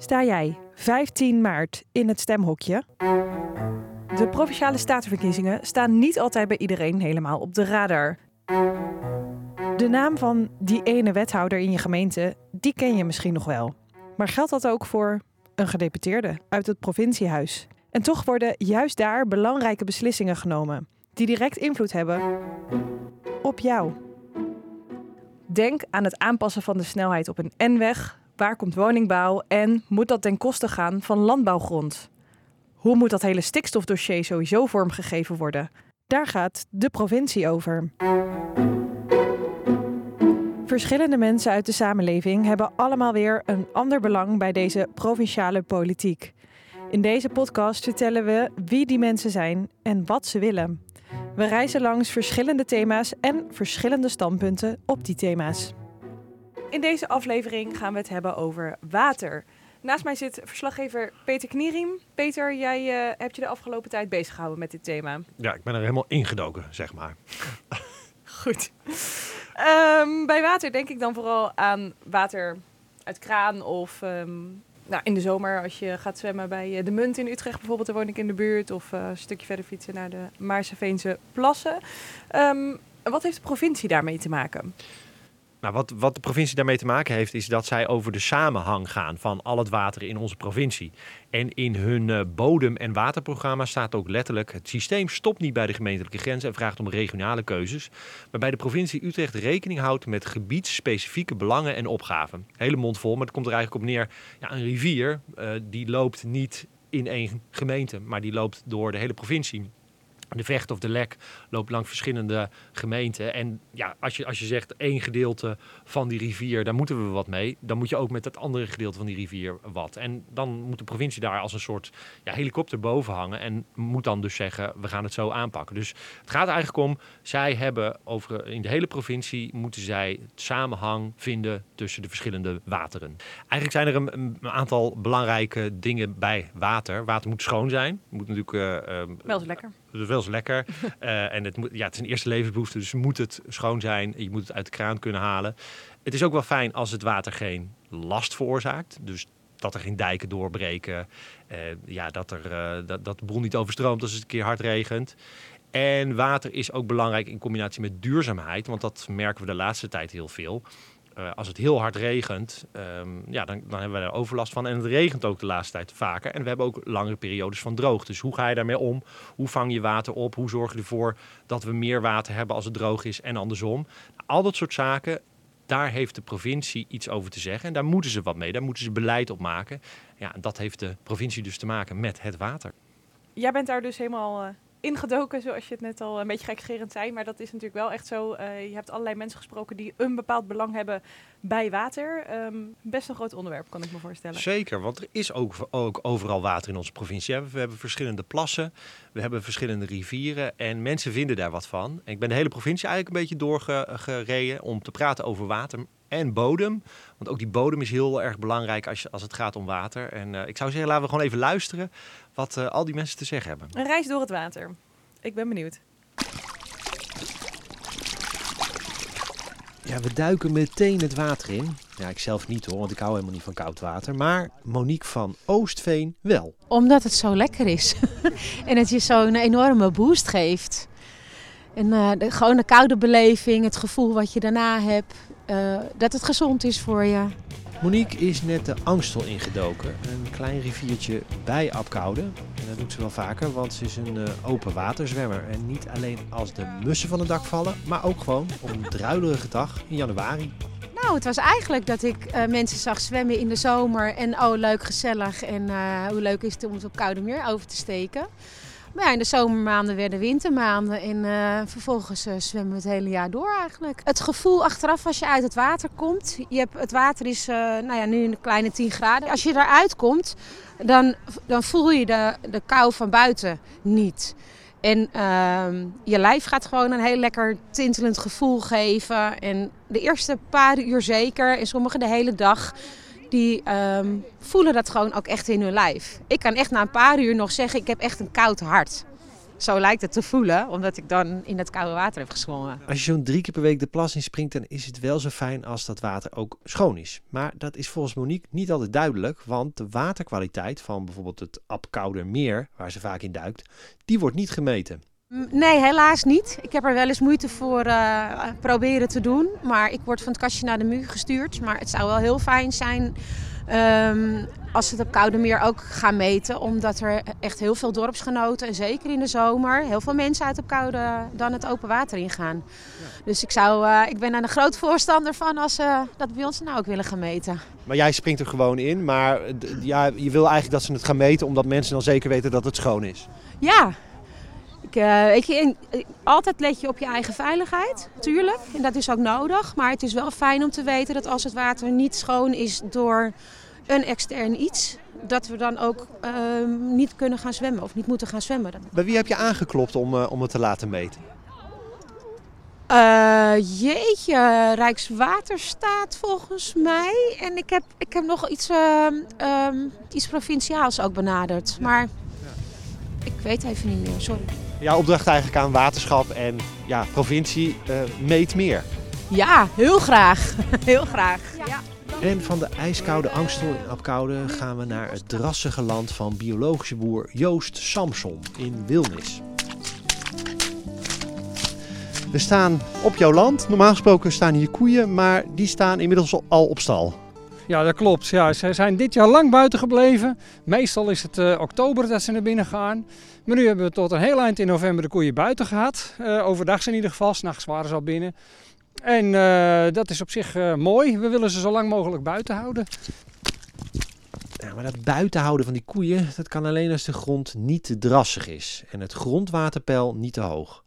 Sta jij 15 maart in het stemhokje? De provinciale statenverkiezingen staan niet altijd bij iedereen helemaal op de radar. De naam van die ene wethouder in je gemeente, die ken je misschien nog wel. Maar geldt dat ook voor een gedeputeerde uit het provinciehuis? En toch worden juist daar belangrijke beslissingen genomen, die direct invloed hebben op jou. Denk aan het aanpassen van de snelheid op een N-weg. Waar komt woningbouw en moet dat ten koste gaan van landbouwgrond? Hoe moet dat hele stikstofdossier sowieso vormgegeven worden? Daar gaat de provincie over. Verschillende mensen uit de samenleving hebben allemaal weer een ander belang bij deze provinciale politiek. In deze podcast vertellen we wie die mensen zijn en wat ze willen. We reizen langs verschillende thema's en verschillende standpunten op die thema's. In deze aflevering gaan we het hebben over water. Naast mij zit verslaggever Peter Knieriem. Peter, jij uh, hebt je de afgelopen tijd bezig gehouden met dit thema. Ja, ik ben er helemaal ingedoken, zeg maar. Goed. Um, bij water denk ik dan vooral aan water uit kraan of um, nou, in de zomer als je gaat zwemmen bij de Munt in Utrecht bijvoorbeeld, daar woon ik in de buurt. Of uh, een stukje verder fietsen naar de Maarseveense plassen. Um, wat heeft de provincie daarmee te maken? Nou, wat, wat de provincie daarmee te maken heeft, is dat zij over de samenhang gaan van al het water in onze provincie. En in hun uh, bodem- en waterprogramma staat ook letterlijk: het systeem stopt niet bij de gemeentelijke grenzen en vraagt om regionale keuzes. Waarbij de provincie Utrecht rekening houdt met gebiedsspecifieke belangen en opgaven. Hele mond vol, maar het komt er eigenlijk op neer: ja, een rivier uh, die loopt niet in één gemeente, maar die loopt door de hele provincie. De Vecht of de Lek loopt langs verschillende gemeenten. En ja, als je, als je zegt één gedeelte van die rivier, daar moeten we wat mee. Dan moet je ook met het andere gedeelte van die rivier wat. En dan moet de provincie daar als een soort ja, helikopter boven hangen. En moet dan dus zeggen, we gaan het zo aanpakken. Dus het gaat eigenlijk om, zij hebben over in de hele provincie moeten zij samenhang vinden tussen de verschillende wateren. Eigenlijk zijn er een, aantal belangrijke dingen bij water. Water moet schoon zijn. Moet natuurlijk... Uh, Wel eens lekker dat is wel eens lekker. uh, en het, moet, ja, het is een eerste levensbehoefte, dus moet het schoon zijn. Je moet het uit de kraan kunnen halen. Het is ook wel fijn als het water geen last veroorzaakt. Dus dat er geen dijken doorbreken. Uh, ja, dat, er, uh, dat, dat de bron niet overstroomt als het een keer hard regent. En water is ook belangrijk in combinatie met duurzaamheid. Want dat merken we de laatste tijd heel veel. Uh, als het heel hard regent, um, ja, dan, dan hebben we er overlast van. En het regent ook de laatste tijd vaker. En we hebben ook langere periodes van droog. Dus hoe ga je daarmee om? Hoe vang je water op? Hoe zorg je ervoor dat we meer water hebben als het droog is en andersom? Al dat soort zaken, daar heeft de provincie iets over te zeggen. En daar moeten ze wat mee. Daar moeten ze beleid op maken. Ja, en dat heeft de provincie dus te maken met het water. Jij bent daar dus helemaal uh, ingedoken, zoals je het net al een beetje gekgerend zei. Maar dat is natuurlijk wel echt zo. Uh, je hebt allerlei mensen gesproken die een bepaald belang hebben bij water. Um, best een groot onderwerp, kan ik me voorstellen. Zeker, want er is ook, ook overal water in onze provincie. We hebben verschillende plassen, we hebben verschillende rivieren en mensen vinden daar wat van. En ik ben de hele provincie eigenlijk een beetje doorgereden om te praten over water en bodem. Want ook die bodem is heel erg belangrijk als, je, als het gaat om water. En uh, ik zou zeggen, laten we gewoon even luisteren wat uh, al die mensen te zeggen hebben. Een reis door het water. Ik ben benieuwd. Ja, we duiken meteen het water in. Ja, ik zelf niet hoor, want ik hou helemaal niet van koud water. Maar Monique van Oostveen wel. Omdat het zo lekker is. en het je zo'n enorme boost geeft. En uh, de, gewoon de koude beleving, het gevoel wat je daarna hebt. Uh, dat het gezond is voor je. Monique is net de Angstel ingedoken. Een klein riviertje bij Apkoude. En dat doet ze wel vaker, want ze is een uh, open waterzwemmer. En niet alleen als de mussen van het dak vallen, maar ook gewoon op een druilerige dag in januari. Nou, het was eigenlijk dat ik uh, mensen zag zwemmen in de zomer. En oh, leuk, gezellig. En uh, hoe leuk is het om het op Koude Meer over te steken. Ja, in de zomermaanden werden wintermaanden en uh, vervolgens uh, zwemmen we het hele jaar door eigenlijk. Het gevoel achteraf als je uit het water komt, je hebt, het water is uh, nou ja, nu een kleine 10 graden. Als je eruit komt, dan, dan voel je de, de kou van buiten niet. En uh, je lijf gaat gewoon een heel lekker tintelend gevoel geven. En de eerste paar uur zeker, en sommigen de hele dag die um, voelen dat gewoon ook echt in hun lijf. Ik kan echt na een paar uur nog zeggen, ik heb echt een koud hart. Zo lijkt het te voelen, omdat ik dan in het koude water heb gezwommen. Als je zo'n drie keer per week de plas in springt, dan is het wel zo fijn als dat water ook schoon is. Maar dat is volgens Monique niet altijd duidelijk, want de waterkwaliteit van bijvoorbeeld het Apkoudermeer, waar ze vaak in duikt, die wordt niet gemeten. Nee, helaas niet. Ik heb er wel eens moeite voor uh, proberen te doen. Maar ik word van het kastje naar de muur gestuurd. Maar het zou wel heel fijn zijn um, als ze het op Koude Meer ook gaan meten. Omdat er echt heel veel dorpsgenoten, en zeker in de zomer, heel veel mensen uit op Koude dan het open water ingaan. Ja. Dus ik, zou, uh, ik ben er een groot voorstander van als ze dat bij ons nou ook willen gaan meten. Maar jij springt er gewoon in. Maar ja, je wil eigenlijk dat ze het gaan meten omdat mensen dan zeker weten dat het schoon is. Ja, ik, uh, weet je, altijd let je op je eigen veiligheid, tuurlijk. En dat is ook nodig. Maar het is wel fijn om te weten dat als het water niet schoon is door een extern iets, dat we dan ook uh, niet kunnen gaan zwemmen of niet moeten gaan zwemmen. Bij wie heb je aangeklopt om, uh, om het te laten meten? Uh, jeetje, Rijkswaterstaat volgens mij. En ik heb, ik heb nog iets, um, iets provinciaals ook benaderd. Ja. Maar ja. ik weet even niet meer, sorry. Jouw opdracht eigenlijk aan waterschap en ja, provincie meet meer. Ja, heel graag. heel graag. Ja. En van de ijskoude Angstel in Apkoude gaan we naar het drassige land van biologische boer Joost Samson in Wilnis. We staan op jouw land. Normaal gesproken staan hier koeien, maar die staan inmiddels al op stal. Ja, dat klopt. Ja, ze zijn dit jaar lang buiten gebleven. Meestal is het uh, oktober dat ze naar binnen gaan. Maar nu hebben we tot een heel eind in november de koeien buiten gehad. Uh, overdag in ieder geval, s'nachts waren ze al binnen. En uh, dat is op zich mooi. We willen ze zo lang mogelijk buiten houden. Ja, maar dat buiten houden van die koeien, dat kan alleen als de grond niet te drassig is en het grondwaterpeil niet te hoog.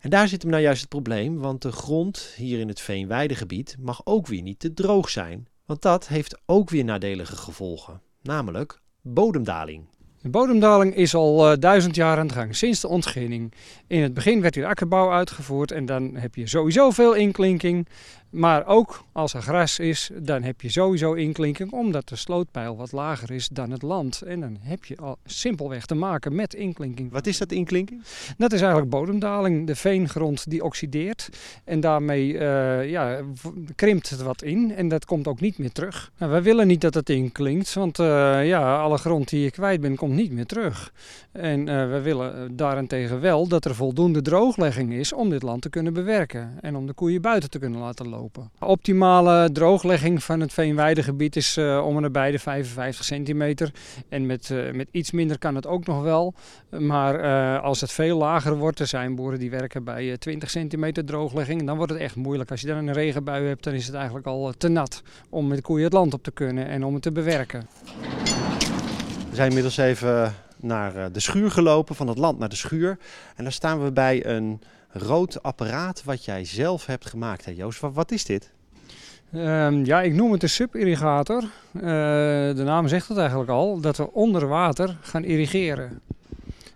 En daar zit hem nou juist het probleem, want de grond hier in het veenweidegebied mag ook weer niet te droog zijn. Want dat heeft ook weer nadelige gevolgen, namelijk bodemdaling. De bodemdaling is al uh, duizend jaar aan de gang, sinds de ontginning. In het begin werd hier akkerbouw uitgevoerd en dan heb je sowieso veel inklinking. Maar ook als er gras is, dan heb je sowieso inklinking, omdat de slootpeil wat lager is dan het land. En dan heb je al simpelweg te maken met inklinking. Wat is dat inklinking? Dat is eigenlijk bodemdaling. De veengrond die oxideert en daarmee uh, ja, krimpt het wat in en dat komt ook niet meer terug. Nou, we willen niet dat het inklinkt, want uh, ja, alle grond die je kwijt bent komt niet meer terug. En uh, we willen daarentegen wel dat er voldoende drooglegging is om dit land te kunnen bewerken en om de koeien buiten te kunnen laten lopen. Optimale drooglegging van het veenweidegebied is uh, om en nabij de 55 centimeter. En met, uh, met iets minder kan het ook nog wel. Maar uh, als het veel lager wordt, er zijn boeren die werken bij 20 centimeter drooglegging. Dan wordt het echt moeilijk. Als je dan een regenbui hebt, dan is het eigenlijk al te nat om met koeien het land op te kunnen en om het te bewerken. We zijn inmiddels even naar de schuur gelopen, van het land naar de schuur. En daar staan we bij een rood apparaat wat jij zelf hebt gemaakt. Hè, Joost, wat, is dit? Um, ja, ik noem het een subirrigator. Uh, de naam zegt het eigenlijk al, dat we onder water gaan irrigeren.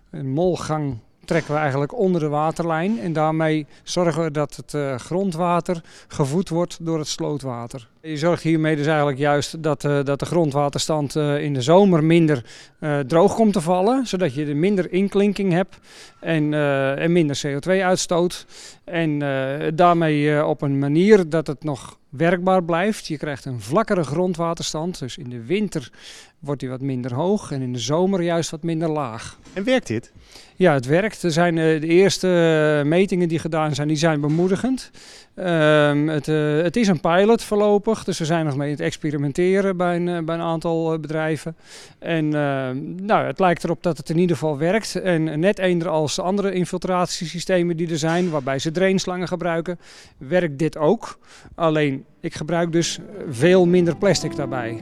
Een molgang trekken we eigenlijk onder de waterlijn en daarmee zorgen we dat het uh, grondwater gevoed wordt door het slootwater. Je zorgt hiermee dus eigenlijk juist dat, uh, dat de grondwaterstand uh, in de zomer minder droog komt te vallen, zodat je er minder inklinking hebt en, en minder CO2-uitstoot. En daarmee op een manier dat het nog werkbaar blijft. Je krijgt een vlakkere grondwaterstand, dus in de winter wordt die wat minder hoog en in de zomer juist wat minder laag. En werkt dit? Ja, het werkt. Er zijn uh, de eerste uh, metingen die gedaan zijn, die zijn bemoedigend. Um, het, uh, het, is een pilot voorlopig, dus we zijn nog mee aan het experimenteren bij een, bij een aantal bedrijven. En ehm, nou, het lijkt erop dat het in ieder geval werkt. En net eender als andere infiltratiesystemen die er zijn, waarbij ze drainslangen gebruiken, werkt dit ook. Alleen, ik gebruik dus veel minder plastic daarbij.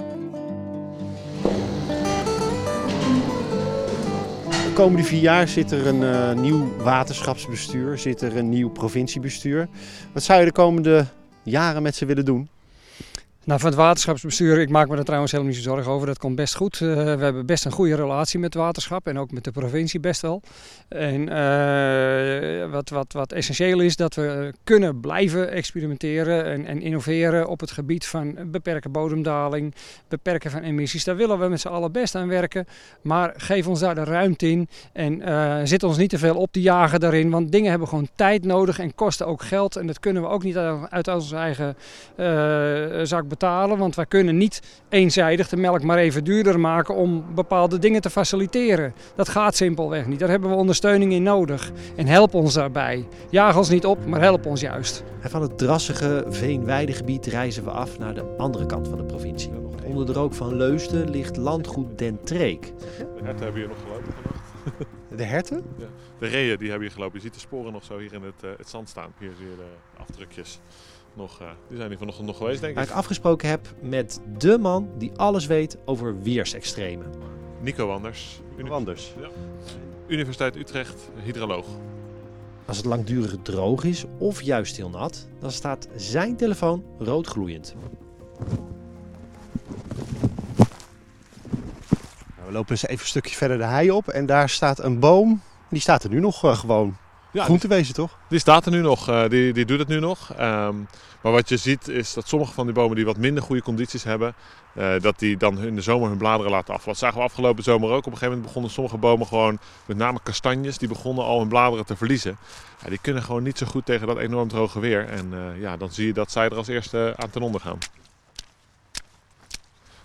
Komende vier jaar zit er een uh, nieuw waterschapsbestuur, zit er een nieuw provinciebestuur. Wat zou je de komende jaren met ze willen doen? Nou, van het waterschapsbestuur, ik maak me er trouwens helemaal niet zo zorgen over. Dat komt best goed. Uh, we hebben best een goede relatie met het waterschap en ook met de provincie best wel. En uh, wat, wat, wat essentieel is, dat we kunnen blijven experimenteren en, en, innoveren op het gebied van beperken bodemdaling, beperken van emissies. Daar willen we met z'n allen best aan werken. Maar geef ons daar de ruimte in en uh, zit ons niet te veel op te jagen daarin. Want dingen hebben gewoon tijd nodig en kosten ook geld. En dat kunnen we ook niet uit onze eigen zak betalen betalen. Want wij kunnen niet eenzijdig de melk maar even duurder maken om bepaalde dingen te faciliteren. Dat gaat simpelweg niet. Daar hebben we ondersteuning in nodig. En help ons daarbij. Jaag ons niet op, maar help ons juist. En van het drassige veenweidegebied reizen we af naar de andere kant van de provincie. Onder de rook van Leusden ligt landgoed Den Treek. De herten hebben hier nog gelopen vannacht. De herten? Ja. De reeën die hebben hier gelopen. Je ziet de sporen nog zo hier in het, uh, het zand staan. Hier zie je de afdrukjes nog, uh, die zijn hier vanochtend nog geweest, denk ik. Waar ik afgesproken heb met de man die alles weet over weersextremen. Nico Wanders. Uni Wanders. Ja. Universiteit Utrecht, hydroloog. Als het langdurig droog is of juist heel nat, dan staat zijn telefoon roodgloeiend. Nou, we lopen eens even een stukje verder de hei op en daar staat een boom. Die staat er nu nog uh, gewoon ja, groen te wezen, toch? Die staat er nu nog, uh, die, die doet het nu nog. Um, maar wat je ziet is dat sommige van die bomen die wat minder goede condities hebben, uh, dat die dan in de zomer hun bladeren laten afvallen. Dat zagen we afgelopen zomer ook. Op een gegeven moment begonnen sommige bomen gewoon, met name kastanjes, die begonnen al hun bladeren te verliezen. Ja, die kunnen gewoon niet zo goed tegen dat enorm droge weer. En uh, ja, dan zie je dat zij er als eerste aan ten onder gaan.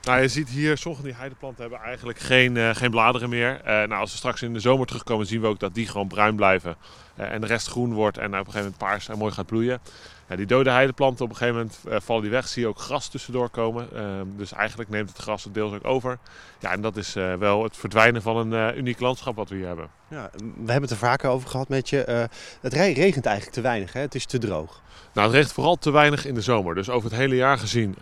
Nou, je ziet hier, sommige die heideplanten hebben eigenlijk geen, uh, geen bladeren meer. Uh, nou, als we straks in de zomer terugkomen, zien we ook dat die gewoon bruin blijven. Uh, en de rest groen wordt en op een gegeven moment paars en mooi gaat bloeien. Die dode heideplanten, op een gegeven moment vallen die weg. Zie je ook gras tussendoor komen. Ehm, dus eigenlijk neemt het gras het deels ook over. Ja, en dat is wel het verdwijnen van een uniek landschap wat we hier hebben. Ja, we hebben het er vaker over gehad met je. het regent eigenlijk te weinig, hè? het is te droog. Nou, het regent vooral te weinig in de zomer. Dus over het hele jaar gezien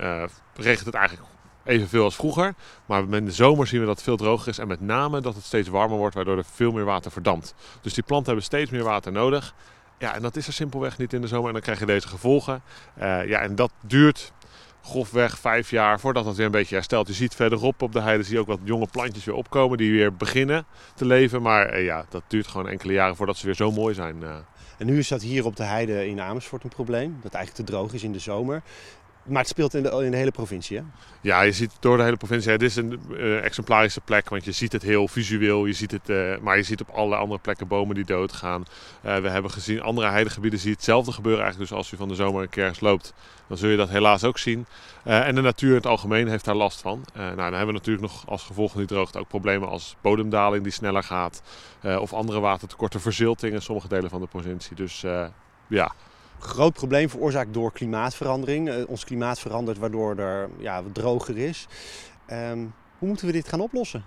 regent het eigenlijk evenveel als vroeger. Maar in de zomer zien we dat het veel droger is. En met name dat het steeds warmer wordt, waardoor er veel meer water verdampt. Dus die planten hebben steeds meer water nodig. Ja, en dat is er simpelweg niet in de zomer. En dan krijg je deze gevolgen. Uh, ja, en dat duurt grofweg vijf jaar voordat het weer een beetje herstelt. Je ziet verderop op de heide zie je ook wat jonge plantjes weer opkomen die weer beginnen te leven. Maar uh, ja, dat duurt gewoon enkele jaren voordat ze weer zo mooi zijn. Uh. En nu is dat hier op de heide in Amersfoort een probleem. Dat eigenlijk te droog is in de zomer. Maar het speelt in de, in de hele provincie, hè? Ja, je ziet door de hele provincie. Het is een uh, exemplarische plek, want je ziet het heel visueel. Je ziet het, uh, maar je ziet op alle andere plekken bomen die doodgaan. Uh, we hebben gezien andere heidegebieden zie je hetzelfde gebeuren. Eigenlijk dus als je van de zomer een eens loopt, dan zul je dat helaas ook zien. en de natuur in het algemeen heeft daar last van. nou, dan hebben we natuurlijk nog als gevolg van die droogte ook problemen als bodemdaling die sneller gaat. of andere watertekorten, verzilting in sommige delen van de provincie. Dus ja groot probleem veroorzaakt door klimaatverandering. Uh, ons klimaat verandert waardoor er ja, droger is. Um, hoe moeten we dit gaan oplossen?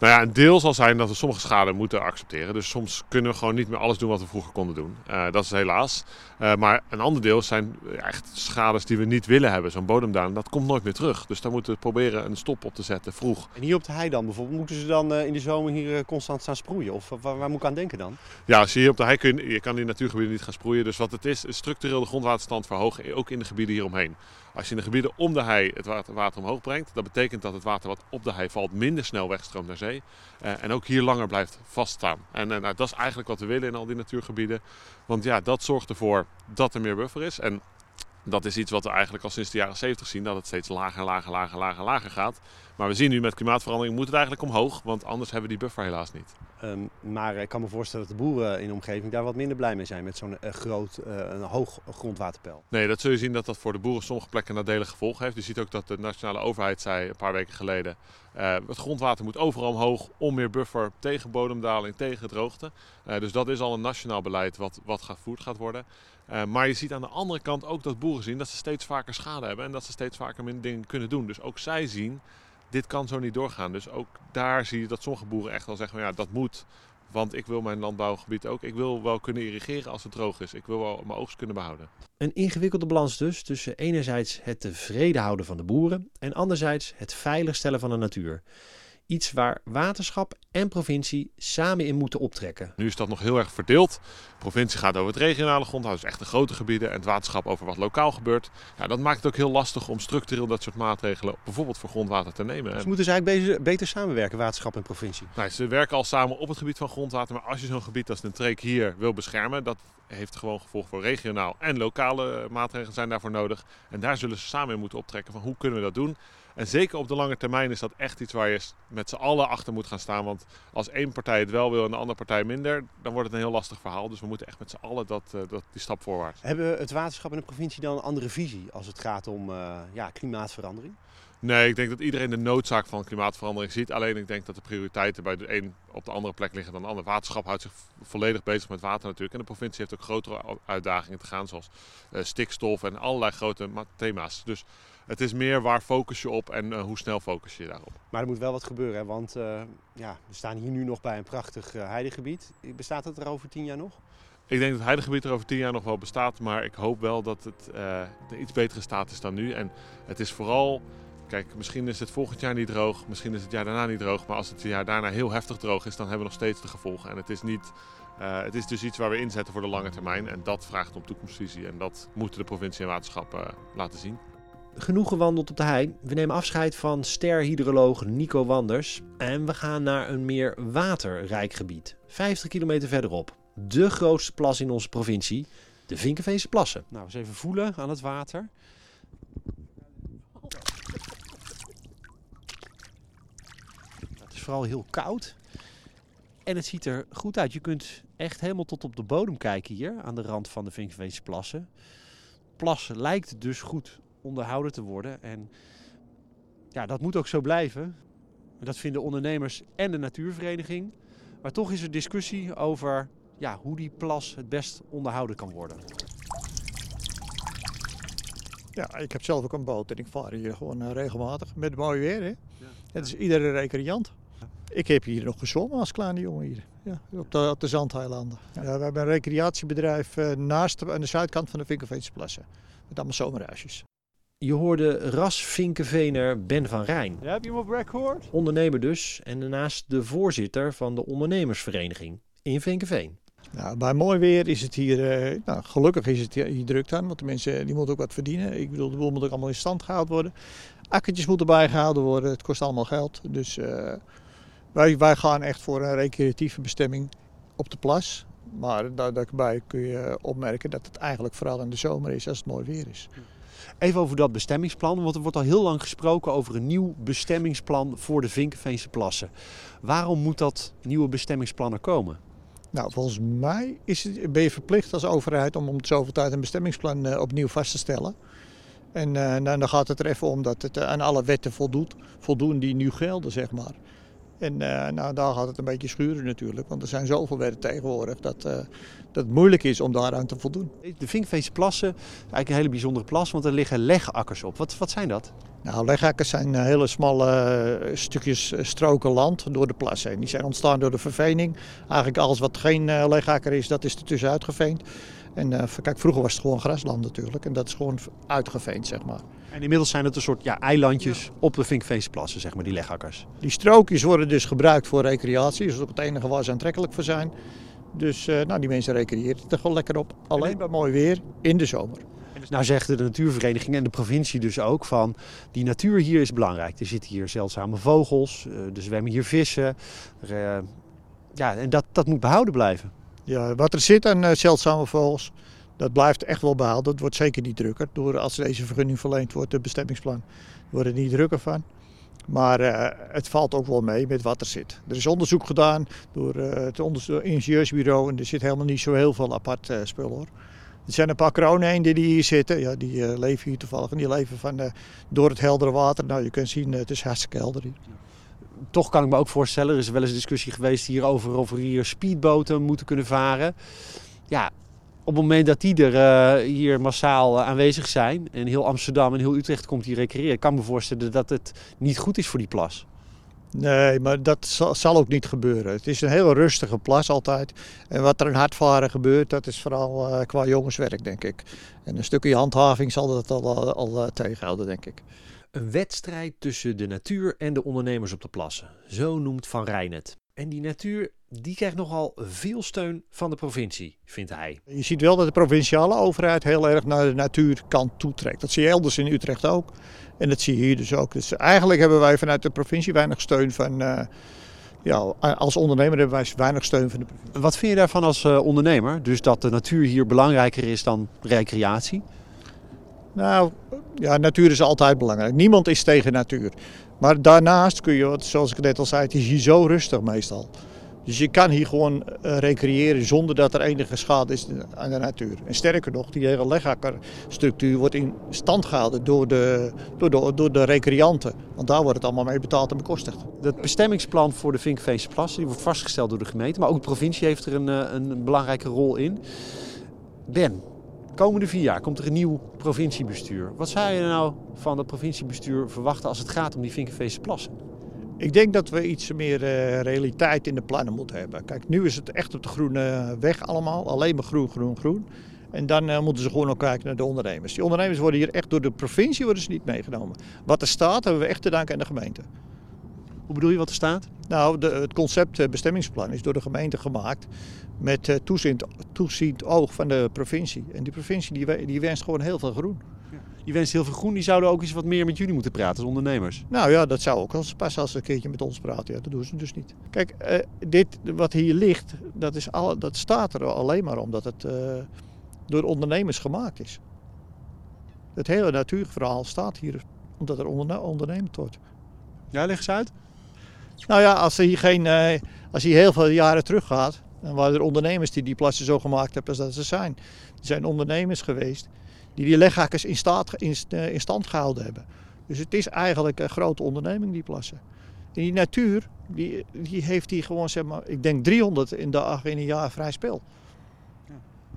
Nou ja, een deel zal zijn dat we sommige schade moeten accepteren. Dus soms kunnen we gewoon niet meer alles doen wat we vroeger konden doen. Uh, dat is helaas. Uh, maar een ander deel zijn echt schades die we niet willen hebben. Zo'n bodemdaling, dat komt nooit meer terug. Dus daar moeten we proberen een stop op te zetten, vroeg. En hier op de hei dan bijvoorbeeld, moeten ze dan uh, in de zomer hier constant staan sproeien? Of waar, waar, moet ik aan denken dan? Ja, als je hier op de hei kun, je kan in natuurgebieden niet gaan sproeien. Dus wat het is, is structureel de grondwaterstand verhogen, ook in de gebieden hieromheen. Als je in de gebieden om de hei het water, water, omhoog brengt, dat betekent dat het water wat op de hei valt minder snel wegstroomt naar zee. Uh, en ook hier langer blijft vaststaan. En, en nou, dat is eigenlijk wat we willen in al die natuurgebieden. Want ja, dat zorgt ervoor dat er meer buffer is. En dat is iets wat we eigenlijk al sinds de jaren 70 zien, dat het steeds lager, lager, lager, lager, lager gaat. Maar we zien nu met klimaatverandering moet het eigenlijk omhoog, want anders hebben we die buffer helaas niet. Um, maar ik kan me voorstellen dat de boeren in de omgeving daar wat minder blij mee zijn met zo'n uh, groot, uh, een hoog grondwaterpeil. Nee, dat zul je zien dat dat voor de boeren sommige plekken nadelige gevolgen heeft. Je ziet ook dat de nationale overheid zei een paar weken geleden, uh, het grondwater moet overal omhoog om meer buffer tegen bodemdaling, tegen droogte. dus dat is al een nationaal beleid wat, wat gevoerd gaat worden. Maar je ziet aan de andere kant ook dat boeren zien dat ze steeds vaker schade hebben en dat ze steeds vaker minder dingen kunnen doen. Dus ook zij zien, dit kan zo niet doorgaan. Dus ook daar zie je dat sommige boeren echt wel zeggen, van, ja dat moet. Want ik wil mijn landbouwgebied ook, ik wil wel kunnen irrigeren als het droog is. Ik wil wel mijn oogst kunnen behouden. Een ingewikkelde balans dus tussen enerzijds het tevreden houden van de boeren en anderzijds het veiligstellen van de natuur. Iets waar waterschap en provincie samen in moeten optrekken. Nu is dat nog heel erg verdeeld. De provincie gaat over het regionale grondhouden, dus echt de grote gebieden. En het waterschap over wat lokaal gebeurt. Ja, dat maakt het ook heel lastig om structureel dat soort maatregelen bijvoorbeeld voor grondwater te nemen. Dus moeten ze eigenlijk beter, samenwerken, waterschap en provincie? Nou, ze werken al samen op het gebied van grondwater. Maar als je zo'n gebied als de Treek hier wil beschermen, dat heeft gewoon gevolg voor regionaal en lokale maatregelen zijn daarvoor nodig. En daar zullen ze samen in moeten optrekken van hoe kunnen we dat doen. En zeker op de lange termijn is dat echt iets waar je met z'n allen achter moet gaan staan. Want als één partij het wel wil en de andere partij minder, dan wordt het een heel lastig verhaal. Dus we moeten echt met z'n allen dat, eh, dat, die stap voorwaarts. Hebben het waterschap en de provincie dan een andere visie als het gaat om uh, ja, klimaatverandering? Nee, ik denk dat iedereen de noodzaak van klimaatverandering ziet. Alleen ik denk dat de prioriteiten bij de een op de andere plek liggen dan de ander. Waterschap houdt zich volledig bezig met water natuurlijk. En de provincie heeft ook grotere uitdagingen te gaan, zoals uh, stikstof en allerlei grote thema's. Dus het is meer waar focus je op en uh, hoe snel focus je daarop. Maar er moet wel wat gebeuren, hè? want uh, ja, we staan hier nu nog bij een prachtig heidegebied. Bestaat het er over tien jaar nog? Ik denk dat het heidegebied er over tien jaar nog wel bestaat, maar ik hoop wel dat het een iets betere staat is dan nu. En het is vooral Kijk, misschien is het volgend jaar niet droog, misschien is het jaar daarna niet droog. Maar als het jaar daarna heel heftig droog is, dan hebben we nog steeds de gevolgen. En het is, niet, uh, het is dus iets waar we inzetten voor de lange termijn. En dat vraagt om toekomstvisie. En dat moeten de provincie en waterschap uh, laten zien. Genoeg gewandeld op de hei. We nemen afscheid van sterhydroloog Nico Wanders. En we gaan naar een meer waterrijk gebied. 50 kilometer verderop. De grootste plas in onze provincie. De Vinkenveense plassen. Nou, eens even voelen aan het water. vooral heel koud. En het ziet er goed uit. Je kunt echt helemaal tot op de bodem kijken hier aan de rand van de Vinkveense plassen. Plas lijkt dus goed onderhouden te worden. En ja, dat moet ook zo blijven. Dat vinden ondernemers en de natuurvereniging. Maar toch is er discussie over ja, hoe die plas het best onderhouden kan worden. Ja, ik heb zelf ook een boot en ik vaar hier gewoon uh, regelmatig met mooi weer. Hè? Ja. Het is iedere recreant. Ik heb hier nog gezwommen als kleine jongen hier. Ja, op, de, op de Zandheilanden. Ja. we hebben een recreatiebedrijf uh, naast aan de zuidkant van de Vinkenveense plassen. Met allemaal zomerhuisjes. Je hoorde ras Vinkenveener Ben van Rijn. Ja, heb je hem op rek gehoord? Ondernemer dus en daarnaast de voorzitter van de ondernemersvereniging in Vinkenveen. Nou, bij mooi weer is het hier, uh, nou, gelukkig is het hier druk aan, want de mensen die moeten ook wat verdienen. Ik bedoel, de boel moet ook allemaal in stand gehouden worden. Akkertjes moeten bijgehouden worden, het kost allemaal geld. Dus uh, wij, wij gaan echt voor een recreatieve bestemming op de plas. Maar daarbij kun je opmerken dat het eigenlijk vooral in de zomer is als het mooi weer is. Even over dat bestemmingsplan, want er wordt al heel lang gesproken over een nieuw bestemmingsplan voor de Vinkenveense plassen. Waarom moet dat nieuwe bestemmingsplan er komen? Nou, volgens mij is het, ben je verplicht als overheid om om zoveel tijd een bestemmingsplan uh, opnieuw vast te stellen. En uh, nou, dan gaat het er even om dat het aan alle wetten voldoet, voldoen die nu gelden, zeg maar. En uh, nou, daar gaat het een beetje schuren natuurlijk, want er zijn zoveel wetten tegenwoordig dat, uh, dat het moeilijk is om daaraan te voldoen. De Vinkveese plassen, eigenlijk een hele bijzondere plas, want er liggen legakkers op. Wat, wat zijn dat? Nou, legakkers zijn uh, hele smalle stukjes stroken land door de plas heen. Die zijn ontstaan door de vervening. Eigenlijk alles wat geen legakker is, dat is er tussenuit geveend. En kijk, vroeger was het gewoon grasland natuurlijk en dat is gewoon uitgeveend, zeg maar. En inmiddels zijn het een soort ja, eilandjes op de Vinkveesplassen, zeg maar, die legakkers. Die strookjes worden dus gebruikt voor recreatie. Dat is ook het enige waar ze aantrekkelijk voor zijn. Dus uh, nou, die mensen recreëren er gewoon lekker op. Alleen bij mooi weer in de zomer. Nou zegt de natuurvereniging en de provincie dus ook van die natuur hier is belangrijk. Er zitten hier zeldzame vogels, uh, er zwemmen hier vissen. Er, ja, en dat, dat moet behouden blijven. Ja, wat er zit aan zeldzame vogels, dat blijft echt wel behaald. Dat wordt zeker niet drukker. Door als deze vergunning verleend wordt, de bestemmingsplan, wordt het niet drukker van. Maar uh, het valt ook wel mee met wat er zit. Er is onderzoek gedaan door uh, het ingenieursbureau en er zit helemaal niet zo heel veel apart uh, spul hoor. Er zijn een paar kroonheden die hier zitten. Ja, die leven hier toevallig en die leven van, door het heldere water. Nou, je kunt zien, het is hartstikke helder hier. Toch kan ik me ook voorstellen, er is wel eens een discussie geweest hier over of er hier speedboten moeten kunnen varen. Ja, op het moment dat die er uh, hier massaal uh, aanwezig zijn en heel Amsterdam en heel Utrecht komt hier recreëren, kan me voorstellen dat het niet goed is voor die plas. Nee, maar dat zal, ook niet gebeuren. Het is een heel rustige plas altijd. En wat er in Hartvaren gebeurt, dat is vooral uh, qua jongenswerk, denk ik. En een stukje handhaving zal dat al, al tegenhouden, denk ik. Een wedstrijd tussen de natuur en de ondernemers op de plassen. Zo noemt Van Rijn het. En die natuur die krijgt nogal veel steun van de provincie, vindt hij. Je ziet wel dat de provinciale overheid heel erg naar de natuurkant toetrekt. Dat zie je elders in Utrecht ook. En dat zie je hier dus ook. Dus eigenlijk hebben wij vanuit de provincie weinig steun van. Uh, ja, als ondernemer hebben wij weinig steun van de provincie. Wat vind je daarvan als uh, ondernemer? Dus dat de natuur hier belangrijker is dan recreatie? Nou, ja, natuur is altijd belangrijk. Niemand is tegen natuur. Maar daarnaast kun je, zoals ik net al zei, het is hier zo rustig meestal. Dus je kan hier gewoon uh, recreëren zonder dat er enige schade is aan de natuur. En sterker nog, die hele leghakkerstructuur wordt in stand gehouden door de, door, de, door de recreanten. Want daar wordt het allemaal mee betaald en bekostigd. Het bestemmingsplan voor de Vinkveense die wordt vastgesteld door de gemeente. Maar ook de provincie heeft er een, eh, een belangrijke rol in. Ben, komende vier jaar komt er een nieuw provinciebestuur. Wat zou je nou van dat provinciebestuur verwachten als het gaat om die Vinkveense Plassen? Ik denk dat we iets meer uh, realiteit in de plannen moeten hebben. Kijk, nu is het echt op de groene weg allemaal. Alleen maar groen, groen, groen. En dan uh, moeten ze gewoon ook kijken naar de ondernemers. Die ondernemers worden hier echt door de provincie worden ze niet meegenomen. Wat er staat hebben we echt te danken aan de gemeente. Hoe bedoel je wat er staat? Nou, de, het concept uh, bestemmingsplan is door de gemeente gemaakt met toeziend, toeziend oog van de provincie. En die provincie die, die wenst gewoon heel veel groen die wenst heel veel groen, die zouden ook eens wat meer met jullie moeten praten als ondernemers. Nou ja, dat zou ook wel passen als ze een keertje met ons praten. Ja, dat doen ze dus niet. Kijk, uh, dit wat hier ligt, dat, is al, dat staat er alleen maar omdat het uh, door ondernemers gemaakt is. Het hele natuurverhaal staat hier omdat er onderne ondernemd wordt. Ja, leg eens uit. Nou ja, als, er hier geen, uh, als hier heel veel jaren terug gaat, dan waren er ondernemers die die plassen zo gemaakt hebben als dat ze zijn. Er zijn ondernemers geweest die die leghakkers in, staat, in, eh, stand gehouden hebben. Dus het is eigenlijk een grote onderneming, die plassen. En die natuur, die, die heeft hier gewoon, zeg maar, ik denk 300 in, de, in een jaar vrij spel.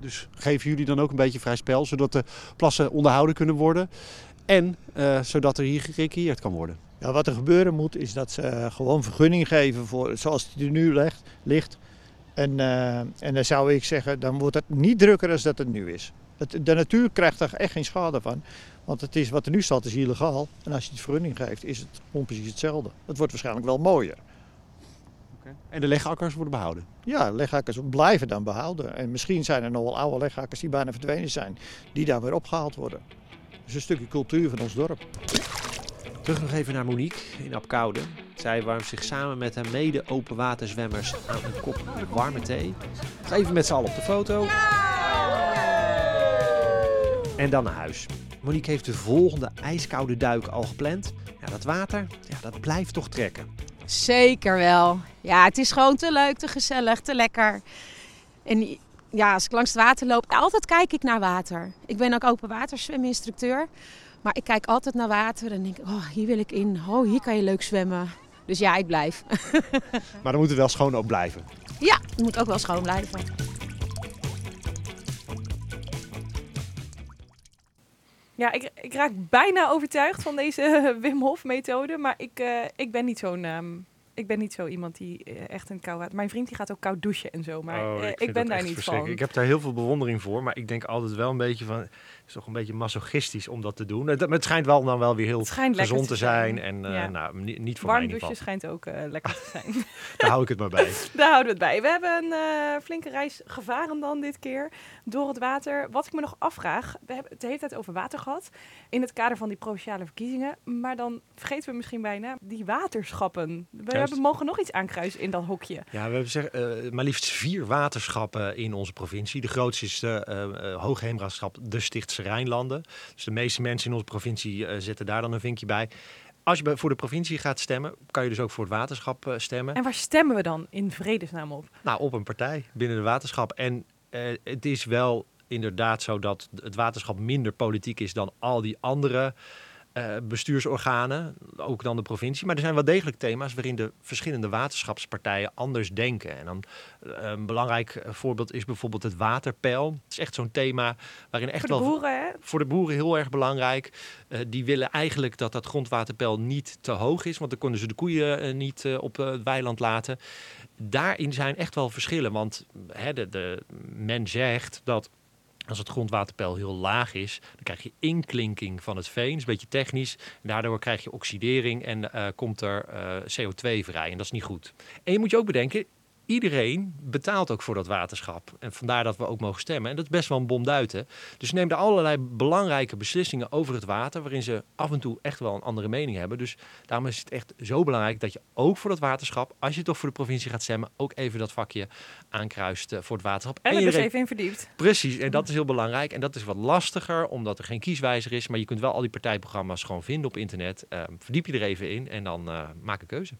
Dus geven jullie dan ook een beetje vrij spel, zodat de plassen onderhouden kunnen worden en uh, zodat er hier gerecreëerd kan worden? Ja, wat er gebeuren moet, is dat ze gewoon vergunning geven voor zoals het er nu ligt. ligt. En, uh, en dan zou ik zeggen, dan wordt het niet drukker dan dat het nu is. Het, de natuur krijgt er echt geen schade van. Want het is, wat er nu staat is illegaal. En als je het vergunning geeft, is het gewoon precies hetzelfde. Het wordt waarschijnlijk wel mooier. Okay. En de legakkers worden behouden? Ja, legakkers blijven dan behouden. En misschien zijn er nog wel oude legakkers die bijna verdwenen zijn, die daar weer opgehaald worden. Dus een stukje cultuur van ons dorp. Terug nog even naar Monique in Apkoude. Zij warmt zich samen met haar mede openwaterzwemmers aan een kop warme thee. Even met z'n allen op de foto. En dan naar huis. Monique heeft de volgende ijskoude duik al gepland. Ja, dat water, ja, dat blijft toch trekken. Zeker wel. Ja, het is gewoon te leuk, te gezellig, te lekker. En ja, als ik langs het water loop, altijd kijk ik naar water. Ik ben ook open waterzweminstructeur. Maar ik kijk altijd naar water en denk, oh, hier wil ik in. Oh, hier kan je leuk zwemmen. Dus ja, ik blijf. maar dan moet het wel schoon ook blijven. Ja, het moet ook wel schoon blijven. Ja, ik, ik raak bijna overtuigd van deze Wim Hof methode, maar ik, uh, ik ben niet zo'n um, ik ben niet zo iemand die uh, echt een kou gaat. Mijn vriend die gaat ook koud douchen en zo, maar oh, ik, ik ben daar niet van. Ik heb daar heel veel bewondering voor, maar ik denk altijd wel een beetje van is toch een beetje masochistisch om dat te doen. Het, het schijnt wel dan wel weer heel gezond te zijn. En uh, ja. nou, niet, niet voor Warm schijnt ook uh, lekker te zijn. Daar hou ik het maar bij. Daar houden we het bij. We hebben een uh, flinke reis gevaren dan dit keer door het water. Wat ik me nog afvraag, we hebben het de hele tijd over water gehad in het kader van die provinciale verkiezingen. Maar dan vergeten we misschien bijna die waterschappen. We hebben, mogen nog iets aankruisen in dat hokje. Ja, we hebben zeg, maar liefst vier waterschappen in onze provincie. De grootste is de Hoogheemraadschap De Sticht Rijnlanden. Dus de meeste mensen in onze provincie uh, zetten daar dan een vinkje bij. Als je voor de provincie gaat stemmen, kan je dus ook voor het waterschap uh, stemmen. En waar stemmen we dan in vredesnaam op? Nou, op een partij binnen het waterschap. En uh, het is wel inderdaad zo dat het waterschap minder politiek is dan al die andere eh, bestuursorganen, ook dan de provincie. Maar er zijn wel degelijk thema's waarin de verschillende waterschapspartijen anders denken. En dan eh, een belangrijk eh, voorbeeld is bijvoorbeeld het waterpeil. Het is echt zo'n thema waarin echt Voor de wel boeren, hè? voor de boeren heel erg belangrijk. Eh, die willen eigenlijk dat dat grondwaterpeil niet te hoog is, want dan kunnen ze de koeien niet op het weiland laten. Daarin zijn echt wel verschillen, want hè, de, de, men zegt dat als het grondwaterpeil heel laag is, dan krijg je inklinking van het veen. Dat is een beetje technisch. Daardoor krijg je oxidering en eh, komt er eh, CO2 vrij. En dat is niet goed. En je moet je ook bedenken, iedereen betaalt ook voor dat waterschap. En vandaar dat we ook mogen stemmen. En dat is best wel een bomduiten. Dus ze nemen er allerlei belangrijke beslissingen over het water, waarin ze af en toe echt wel een andere mening hebben. Dus daarom is het echt zo belangrijk dat je ook voor dat waterschap, als je toch voor de provincie gaat stemmen, ook even dat vakje aankruist eh, voor het waterschap. En er dus even in verdiept. Precies, en dat is heel belangrijk. En dat is wat lastiger, omdat er geen kieswijzer is. Maar je kunt wel al die partijprogramma's gewoon vinden op internet. Ehm, verdiep je er even in en dan eh, maak een keuze.